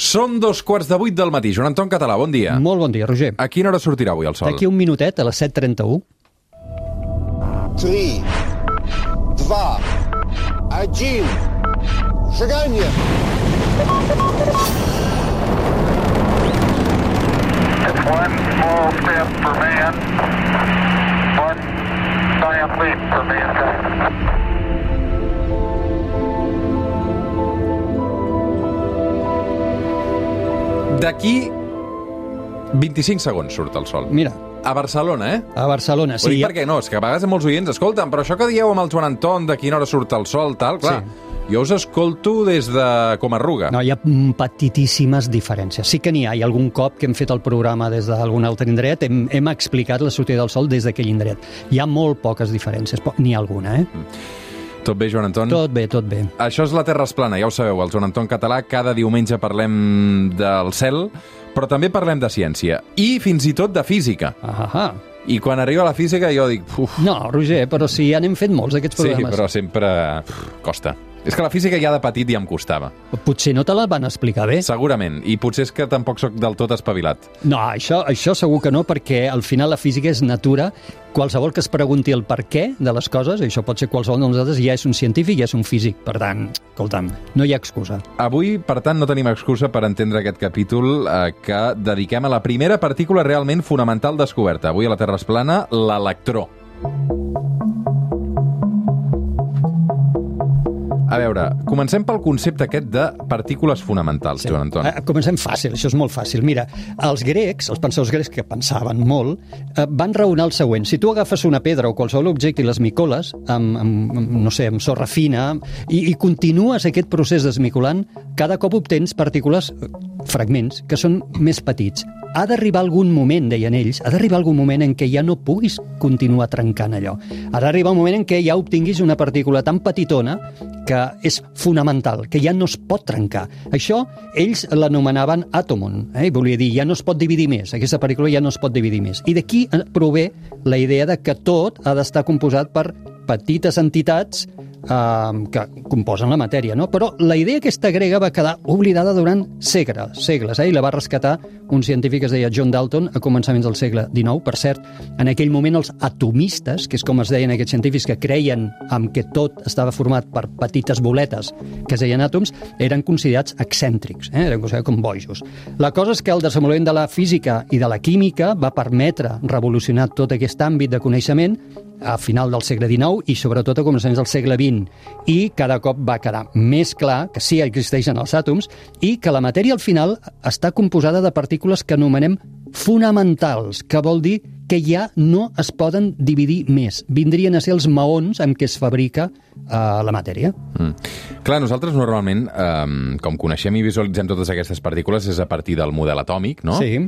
Són dos quarts de vuit del matí. Joan Anton Català, bon dia. Molt bon dia, Roger. A quina hora sortirà avui el sol? D'aquí un minutet, a les 7.31. 3, 2, 1, seganya! It's one small step for man, one giant leap for mankind. D'aquí 25 segons surt el sol. Mira, A Barcelona, eh? a Barcelona, Ho dic sí. perquè no, és que a vegades molts oients escolten, però això que dieu amb el Joan Anton de quina hora surt el sol, tal, clar, jo us escolto des de com a arruga. No, hi ha mm, petitíssimes diferències. Sí que n'hi ha, i algun cop que hem fet el programa des d'algun altre indret hem, hem explicat la sortida del sol des d'aquell indret. Hi ha molt poques diferències, n'hi ha alguna, eh? Tot bé, Joan Anton? Tot bé, tot bé. Això és la Terra es plana, ja ho sabeu, el Joan Anton Català, cada diumenge parlem del cel, però també parlem de ciència, i fins i tot de física. Ah. I quan arriba la física jo dic, uf, No, Roger, però si ja n'hem fet molts d'aquests sí, programes. però sempre uf, costa. És que la física ja de petit ja em costava. Potser no te la van explicar bé. Segurament, i potser és que tampoc sóc del tot espavilat. No, això, això segur que no, perquè al final la física és natura. Qualsevol que es pregunti el per què de les coses, i això pot ser qualsevol de nosaltres, ja és un científic, ja és un físic. Per tant, escolta'm, no hi ha excusa. Avui, per tant, no tenim excusa per entendre aquest capítol eh, que dediquem a la primera partícula realment fonamental descoberta. Avui a la Terra es plana, l'electró. A veure, comencem pel concepte aquest de partícules fonamentals, Joan Anton. Eh, Comencem fàcil, això és molt fàcil. Mira, els grecs, els pensadors grecs que pensaven molt, eh, van raonar el següent. Si tu agafes una pedra o qualsevol objecte i les micoles, amb, amb, amb no sé, amb sorra fina, i, i continues aquest procés desmicolant, cada cop obtens partícules, eh, fragments, que són més petits. Ha d'arribar algun moment, deien ells, ha d'arribar algun moment en què ja no puguis continuar trencant allò. Ha d'arribar un moment en què ja obtinguis una partícula tan petitona que és fonamental, que ja no es pot trencar. Això ells l'anomenaven àtomon, eh? volia dir, ja no es pot dividir més, aquesta partícula ja no es pot dividir més. I d'aquí prové la idea de que tot ha d'estar composat per petites entitats eh, que composen la matèria, no? Però la idea aquesta grega va quedar oblidada durant segles, segles, eh? i la va rescatar un científic que es deia John Dalton a començaments del segle XIX. Per cert, en aquell moment els atomistes, que és com es deien aquests científics que creien amb que tot estava format per petites boletes que es deien àtoms, eren considerats excèntrics, eh? eren considerats com bojos. La cosa és que el desenvolupament de la física i de la química va permetre revolucionar tot aquest àmbit de coneixement a final del segle XIX i sobretot a començaments del segle XX i cada cop va quedar més clar que sí existeixen els àtoms i que la matèria al final està composada de partícules que anomenem fonamentals, que vol dir que ja no es poden dividir més. Vindrien a ser els maons amb què es fabrica eh, la matèria. Mm. Clar, nosaltres normalment, eh, com coneixem i visualitzem totes aquestes partícules, és a partir del model atòmic, no? Sí.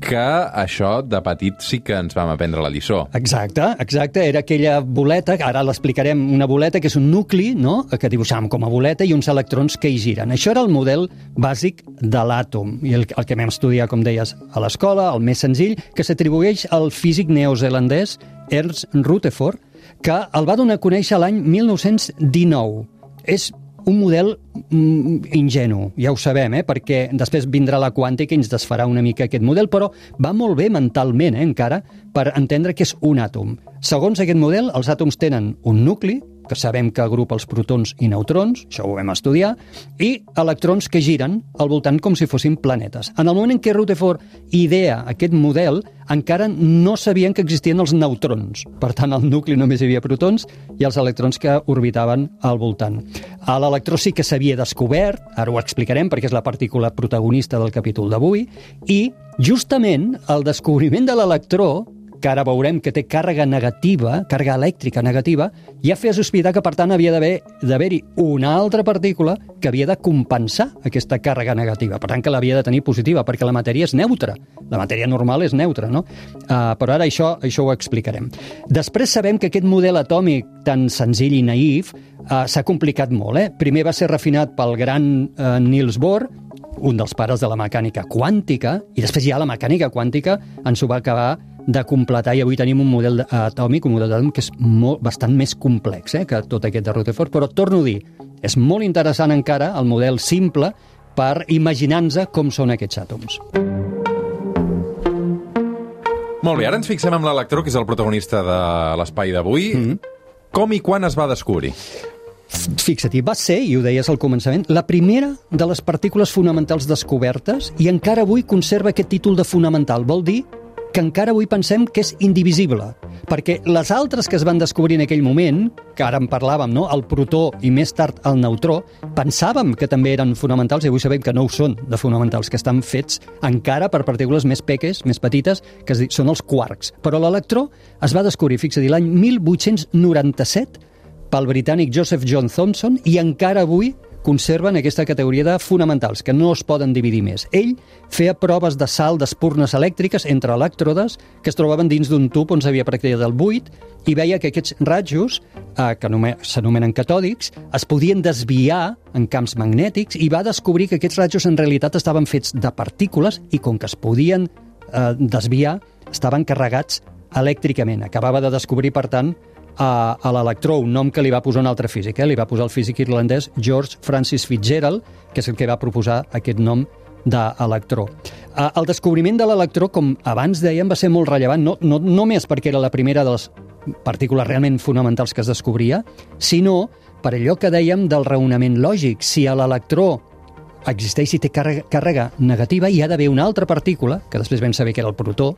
Que això, de petit, sí que ens vam aprendre la lliçó. Exacte, exacte. Era aquella boleta, ara l'explicarem, una boleta que és un nucli, no?, que dibuixàvem com a boleta i uns electrons que hi giren. Això era el model bàsic de l'àtom, i el, el que vam estudiar, com deies, a l'escola, el més senzill, que s'atribueix al físic neozelandès Ernst Rutherford, que el va donar a conèixer l'any 1919. És un model mm, ingenu, ja ho sabem, eh? perquè després vindrà la quàntica i ens desfarà una mica aquest model, però va molt bé mentalment, eh, encara, per entendre que és un àtom. Segons aquest model, els àtoms tenen un nucli, que sabem que agrupa els protons i neutrons, això ho vam estudiar, i electrons que giren al voltant com si fossin planetes. En el moment en què Rutherford idea aquest model, encara no sabien que existien els neutrons. Per tant, al nucli només hi havia protons i els electrons que orbitaven al voltant. A l'electró sí que s'havia descobert, ara ho explicarem perquè és la partícula protagonista del capítol d'avui, i justament el descobriment de l'electró que ara veurem que té càrrega negativa, càrrega elèctrica negativa, ja feia sospitar que, per tant, havia d'haver- d'haver-hi una altra partícula que havia de compensar aquesta càrrega negativa. Per tant, que l'havia de tenir positiva, perquè la matèria és neutra. La matèria normal és neutra, no? Uh, però ara això, això ho explicarem. Després sabem que aquest model atòmic tan senzill i naïf uh, s'ha complicat molt. Eh? Primer va ser refinat pel gran uh, Niels Bohr, un dels pares de la mecànica quàntica, i després ja la mecànica quàntica ens ho va acabar de completar i avui tenim un model atòmic, un model atòmic que és molt, bastant més complex eh, que tot aquest de Rutherford, però torno a dir, és molt interessant encara el model simple per imaginar-nos com són aquests àtoms. Molt bé, ara ens fixem en l'electró, que és el protagonista de l'espai d'avui. Mm -hmm. Com i quan es va descobrir? Fixa't, va ser, i ho deies al començament, la primera de les partícules fonamentals descobertes i encara avui conserva aquest títol de fonamental. Vol dir que encara avui pensem que és indivisible, perquè les altres que es van descobrir en aquell moment, que ara en parlàvem, no? el protó i més tard el neutró, pensàvem que també eren fonamentals i avui sabem que no ho són de fonamentals, que estan fets encara per partícules més peques, més petites, que són els quarks. Però l'electró es va descobrir, fixa-t'hi, l'any 1897 pel britànic Joseph John Thomson i encara avui conserven aquesta categoria de fonamentals, que no es poden dividir més. Ell feia proves de salt d'espurnes elèctriques entre elèctrodes que es trobaven dins d'un tub on s'havia practicat el buit i veia que aquests rajos, eh, que s'anomenen catòdics, es podien desviar en camps magnètics i va descobrir que aquests rajos en realitat estaven fets de partícules i com que es podien eh, desviar, estaven carregats elèctricament. Acabava de descobrir, per tant, a, a l'electró, un nom que li va posar un altre físic. Eh? Li va posar el físic irlandès George Francis Fitzgerald, que és el que va proposar aquest nom d'electró. El descobriment de l'electró, com abans dèiem, va ser molt rellevant, no, no només perquè era la primera de les partícules realment fonamentals que es descobria, sinó per allò que dèiem del raonament lògic. Si a l'electró existeix i té càrrega, negativa, hi ha d'haver una altra partícula, que després vam saber que era el protó,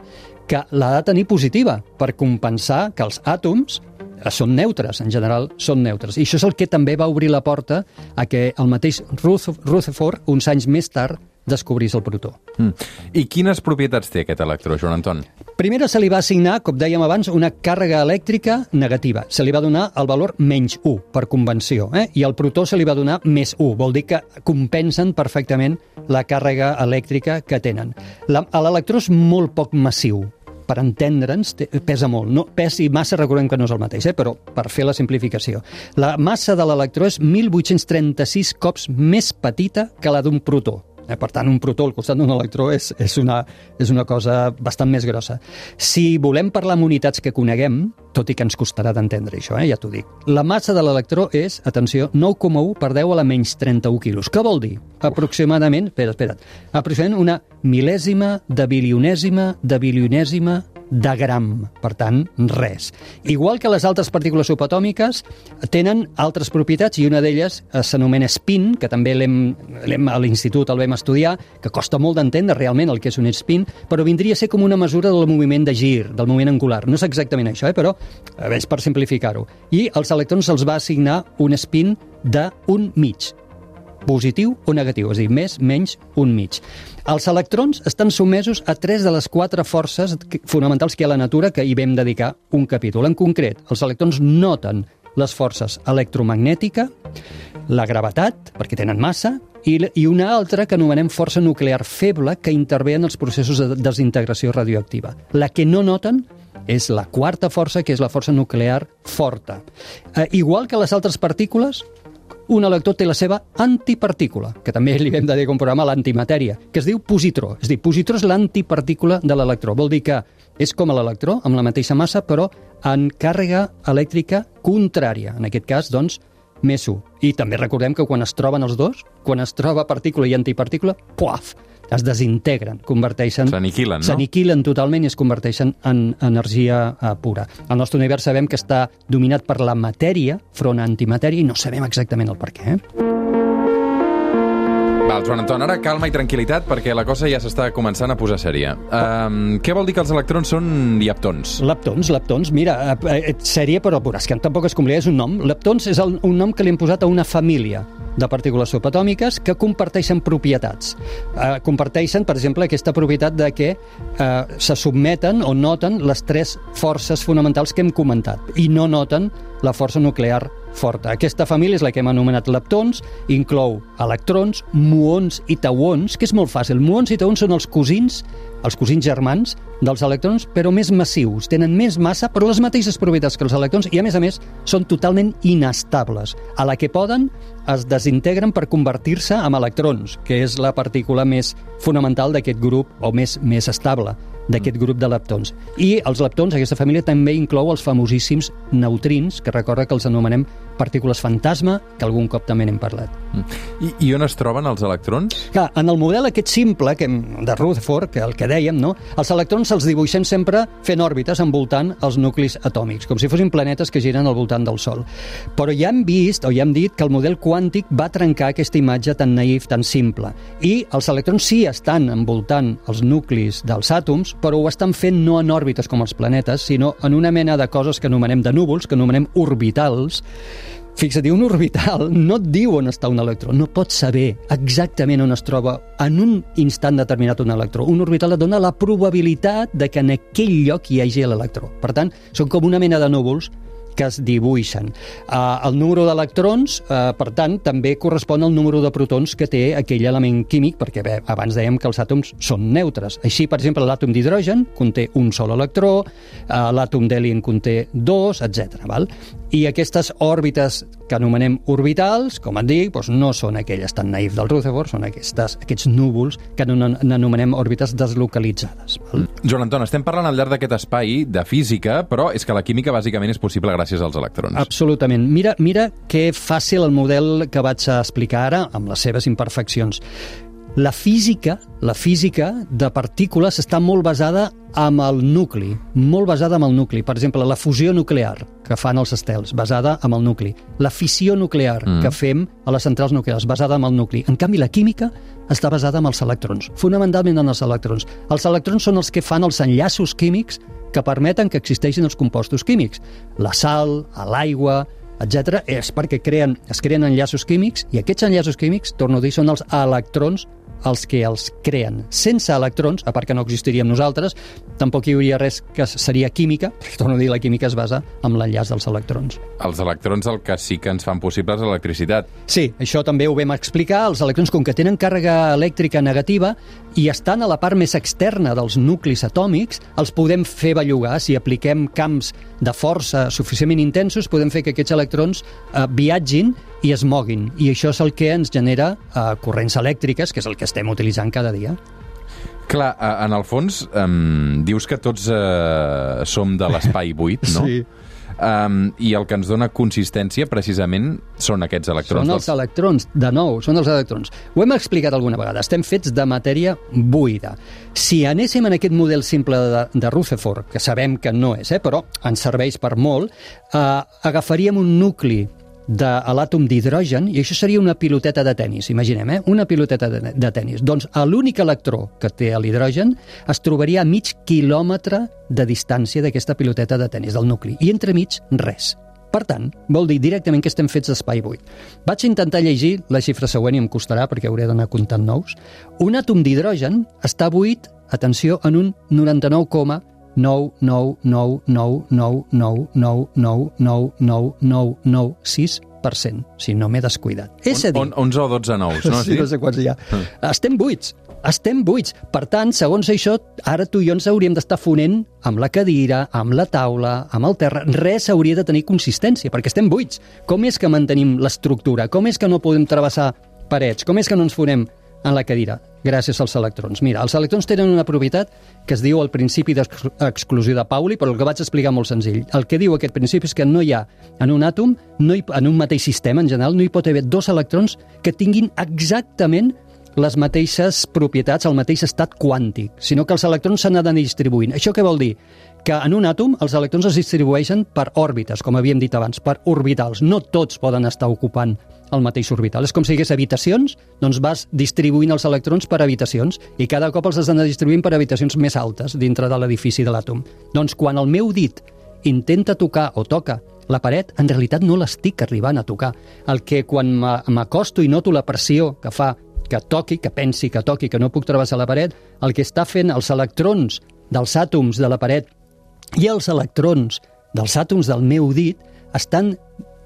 que l'ha de tenir positiva per compensar que els àtoms són neutres, en general són neutres. I això és el que també va obrir la porta a que el mateix Rutherford, uns anys més tard, descobrís el protó. Mm. I quines propietats té aquest electró, Joan Anton? Primera se li va assignar, com dèiem abans, una càrrega elèctrica negativa. Se li va donar el valor menys 1, per convenció, eh? i al protó se li va donar més 1. Vol dir que compensen perfectament la càrrega elèctrica que tenen. L'electró és molt poc massiu, per entendre'ns, pesa molt. No, pes i massa recordem que no és el mateix, eh? però per fer la simplificació. La massa de l'electró és 1.836 cops més petita que la d'un protó. Eh? Per tant, un protó al costat d'un electró és, és, una, és una cosa bastant més grossa. Si volem parlar amb unitats que coneguem, tot i que ens costarà d'entendre això, eh? ja t'ho dic. La massa de l'electró és, atenció, 9,1 per 10 a la menys 31 quilos. Què vol dir? Aproximadament, espera, espera't, aproximadament una mil·lèsima de bilionèsima de bilionèsima de gram, per tant, res. Igual que les altres partícules subatòmiques, tenen altres propietats i una d'elles eh, s'anomena spin, que també l'hem a l'institut el vam estudiar, que costa molt d'entendre realment el que és un spin, però vindria a ser com una mesura del moviment de gir, del moviment angular. No és exactament això, eh, però eh, és per simplificar-ho. I als electrons se'ls va assignar un spin d'un mig, positiu o negatiu, és a dir, més, menys, un mig. Els electrons estan sotmesos a tres de les quatre forces fonamentals que hi ha a la natura que hi vam dedicar un capítol. En concret, els electrons noten les forces electromagnètica, la gravetat, perquè tenen massa, i, i una altra que anomenem força nuclear feble que intervé en els processos de desintegració radioactiva. La que no noten és la quarta força, que és la força nuclear forta. Eh, igual que les altres partícules, un electró té la seva antipartícula, que també li vam dedicar un programa a l'antimatèria, que es diu positró. És dir, positró és l'antipartícula de l'electró. Vol dir que és com l'electró, amb la mateixa massa, però en càrrega elèctrica contrària. En aquest cas, doncs, més 1. I també recordem que quan es troben els dos, quan es troba partícula i antipartícula, puaf, es desintegren, converteixen... S'aniquilen, no? S'aniquilen totalment i es converteixen en energia uh, pura. El nostre univers sabem que està dominat per la matèria, front a antimatèria, i no sabem exactament el per què. Eh? Val, Joan Anton, ara calma i tranquil·litat perquè la cosa ja s'està començant a posar sèria. Um, què vol dir que els electrons són leptons? Leptons, leptons. Mira, eh, eh, sèrie però és que tampoc es complica, és un nom. Leptons és el, un nom que li hem posat a una família de partícules subatòmiques que comparteixen propietats. Eh, comparteixen, per exemple, aquesta propietat de que eh, se submeten o noten les tres forces fonamentals que hem comentat i no noten la força nuclear forta. Aquesta família és la que hem anomenat leptons, inclou electrons, muons i tauons, que és molt fàcil. Muons i tauons són els cosins, els cosins germans dels electrons, però més massius. Tenen més massa, però les mateixes propietats que els electrons, i a més a més són totalment inestables. A la que poden, es desintegren per convertir-se en electrons, que és la partícula més fonamental d'aquest grup, o més, més estable d'aquest grup de leptons. I els leptons, aquesta família, també inclou els famosíssims neutrins, que recorda que els anomenem partícules fantasma, que algun cop també n'hem parlat. I, I on es troben els electrons? Clar, en el model aquest simple que hem, de Rutherford, que el que dèiem, no? els electrons els dibuixem sempre fent òrbites envoltant els nuclis atòmics, com si fossin planetes que giren al voltant del Sol. Però ja hem vist, o ja hem dit, que el model quàntic va trencar aquesta imatge tan naïf, tan simple. I els electrons sí estan envoltant els nuclis dels àtoms, però ho estan fent no en òrbites com els planetes, sinó en una mena de coses que anomenem de núvols, que anomenem orbitals, Fixa't, un orbital no et diu on està un electró, no pots saber exactament on es troba en un instant determinat un electró. Un orbital et dona la probabilitat de que en aquell lloc hi hagi l'electró. Per tant, són com una mena de núvols que es dibuixen. Uh, el número d'electrons, uh, per tant, també correspon al número de protons que té aquell element químic, perquè bé, abans dèiem que els àtoms són neutres. Així, per exemple, l'àtom d'hidrogen conté un sol electró, uh, l'àtom d'heli en conté dos, etc. Val? I aquestes òrbites que anomenem orbitals, com et dic, doncs no són aquelles tan naïf del Rutherford, són aquestes, aquests núvols que n'anomenem òrbites deslocalitzades. Val? Joan Anton, estem parlant al llarg d'aquest espai de física, però és que la química bàsicament és possible gràcies als electrons. Absolutament. Mira, mira que fàcil el model que vaig explicar ara, amb les seves imperfeccions. La física, la física de partícules està molt basada amb el nucli, molt basada amb el nucli. Per exemple, la fusió nuclear que fan els estels, basada amb el nucli. La fissió nuclear mm. que fem a les centrals nuclears, basada amb el nucli. En canvi, la química està basada en els electrons, fonamentalment en els electrons. Els electrons són els que fan els enllaços químics que permeten que existeixin els compostos químics. La sal, l'aigua, etc. és perquè creen, es creen enllaços químics i aquests enllaços químics, torno a dir, són els electrons els que els creen. Sense electrons, a part que no existiríem nosaltres, tampoc hi hauria res que seria química, perquè torno a dir, la química es basa en l'enllaç dels electrons. Els electrons el que sí que ens fan possible és l'electricitat. Sí, això també ho vam explicar. Els electrons, com que tenen càrrega elèctrica negativa i estan a la part més externa dels nuclis atòmics, els podem fer bellugar. Si apliquem camps de força suficientment intensos, podem fer que aquests electrons eh, viatgin i es moguin. I això és el que ens genera eh, corrents elèctriques, que és el que estem utilitzant cada dia. Clar, en el fons, um, dius que tots uh, som de l'espai buit, no? Sí. Um, I el que ens dona consistència, precisament, són aquests electrons. Són els electrons, de nou, són els electrons. Ho hem explicat alguna vegada, estem fets de matèria buida. Si anéssim en aquest model simple de, de Rutherford, que sabem que no és, eh, però ens serveix per molt, eh, agafaríem un nucli de l'àtom d'hidrogen, i això seria una piloteta de tennis, imaginem, eh? una piloteta de, de tennis. Doncs l'únic electró que té l'hidrogen es trobaria a mig quilòmetre de distància d'aquesta piloteta de tennis, del nucli, i entremig res. Per tant, vol dir directament que estem fets d'espai buit. Vaig intentar llegir la xifra següent i em costarà perquè hauré d'anar comptant nous. Un àtom d'hidrogen està buit, atenció, en un 99, 9, 9, 9, 9, 9, 9, 9, 9, 9, 9, 9, 9, 6%, si no m'he descuidat. És a dir... On, 11 o 12 nous, no? Sí, no sé quants hi ha. Estem buits, estem buits. Per tant, segons això, ara tu i jo ens hauríem d'estar fonent amb la cadira, amb la taula, amb el terra. Res hauria de tenir consistència, perquè estem buits. Com és que mantenim l'estructura? Com és que no podem travessar parets? Com és que no ens fonem en la cadira? gràcies als electrons. Mira, els electrons tenen una propietat que es diu el principi d'exclusió de Pauli, però el que vaig explicar molt senzill. El que diu aquest principi és que no hi ha en un àtom, no hi, en un mateix sistema en general, no hi pot haver dos electrons que tinguin exactament les mateixes propietats, el mateix estat quàntic, sinó que els electrons s'han d'anar distribuint. Això què vol dir? Que en un àtom els electrons es distribueixen per òrbites, com havíem dit abans, per orbitals. No tots poden estar ocupant el mateix orbital. És com si hi hagués habitacions, doncs vas distribuint els electrons per habitacions i cada cop els has d'anar distribuint per habitacions més altes dintre de l'edifici de l'àtom. Doncs quan el meu dit intenta tocar o toca la paret, en realitat no l'estic arribant a tocar. El que quan m'acosto i noto la pressió que fa que toqui, que pensi que toqui, que no puc travessar la paret, el que està fent els electrons dels àtoms de la paret i els electrons dels àtoms del meu dit estan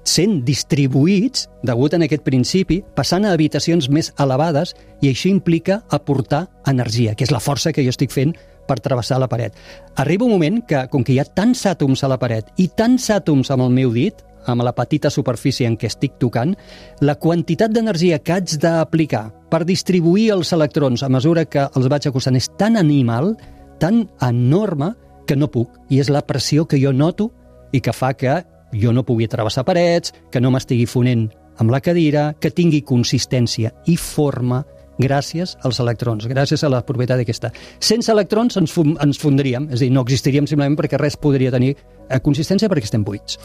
sent distribuïts, degut en aquest principi, passant a habitacions més elevades i això implica aportar energia, que és la força que jo estic fent per travessar la paret. Arriba un moment que, com que hi ha tants àtoms a la paret i tants àtoms amb el meu dit, amb la petita superfície en què estic tocant, la quantitat d'energia que haig d'aplicar per distribuir els electrons a mesura que els vaig acostant és tan animal, tan enorme, que no puc. I és la pressió que jo noto i que fa que jo no pugui travessar parets, que no m'estigui fonent amb la cadira, que tingui consistència i forma gràcies als electrons, gràcies a la propietat aquesta. Sense electrons ens, ens fondríem, és a dir, no existiríem simplement perquè res podria tenir eh, consistència perquè estem buits.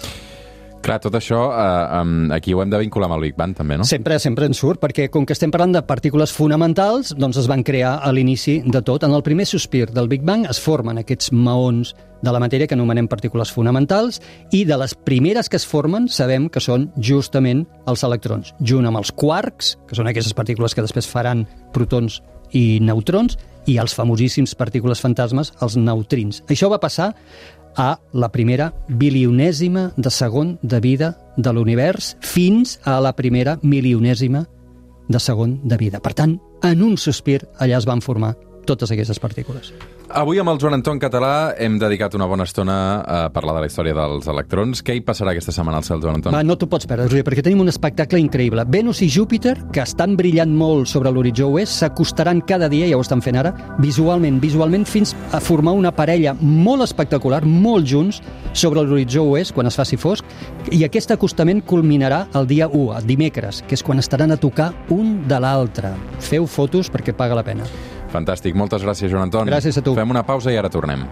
Clar, tot això eh, aquí ho hem de vincular amb el Big Bang, també, no? Sempre, sempre en surt, perquè com que estem parlant de partícules fonamentals, doncs es van crear a l'inici de tot. En el primer sospir del Big Bang es formen aquests maons de la matèria que anomenem partícules fonamentals i de les primeres que es formen sabem que són justament els electrons, junt amb els quarks, que són aquestes partícules que després faran protons i neutrons, i els famosíssims partícules fantasmes, els neutrins. Això va passar a la primera bilionèsima de segon de vida de l'univers fins a la primera milionèsima de segon de vida. Per tant, en un sospir allà es van formar totes aquestes partícules. Avui amb el Joan Anton Català hem dedicat una bona estona a parlar de la història dels electrons. Què hi passarà aquesta setmana al cel, Joan Anton? Va, no t'ho pots perdre, Roger, perquè tenim un espectacle increïble. Venus i Júpiter, que estan brillant molt sobre l'horitzó oest, s'acostaran cada dia, ja ho estan fent ara, visualment, visualment, fins a formar una parella molt espectacular, molt junts, sobre l'horitzó oest, quan es faci fosc, i aquest acostament culminarà el dia 1, el dimecres, que és quan estaran a tocar un de l'altre. Feu fotos perquè paga la pena. Fantàstic. Moltes gràcies, Joan Anton. Gràcies a tu. Fem una pausa i ara tornem.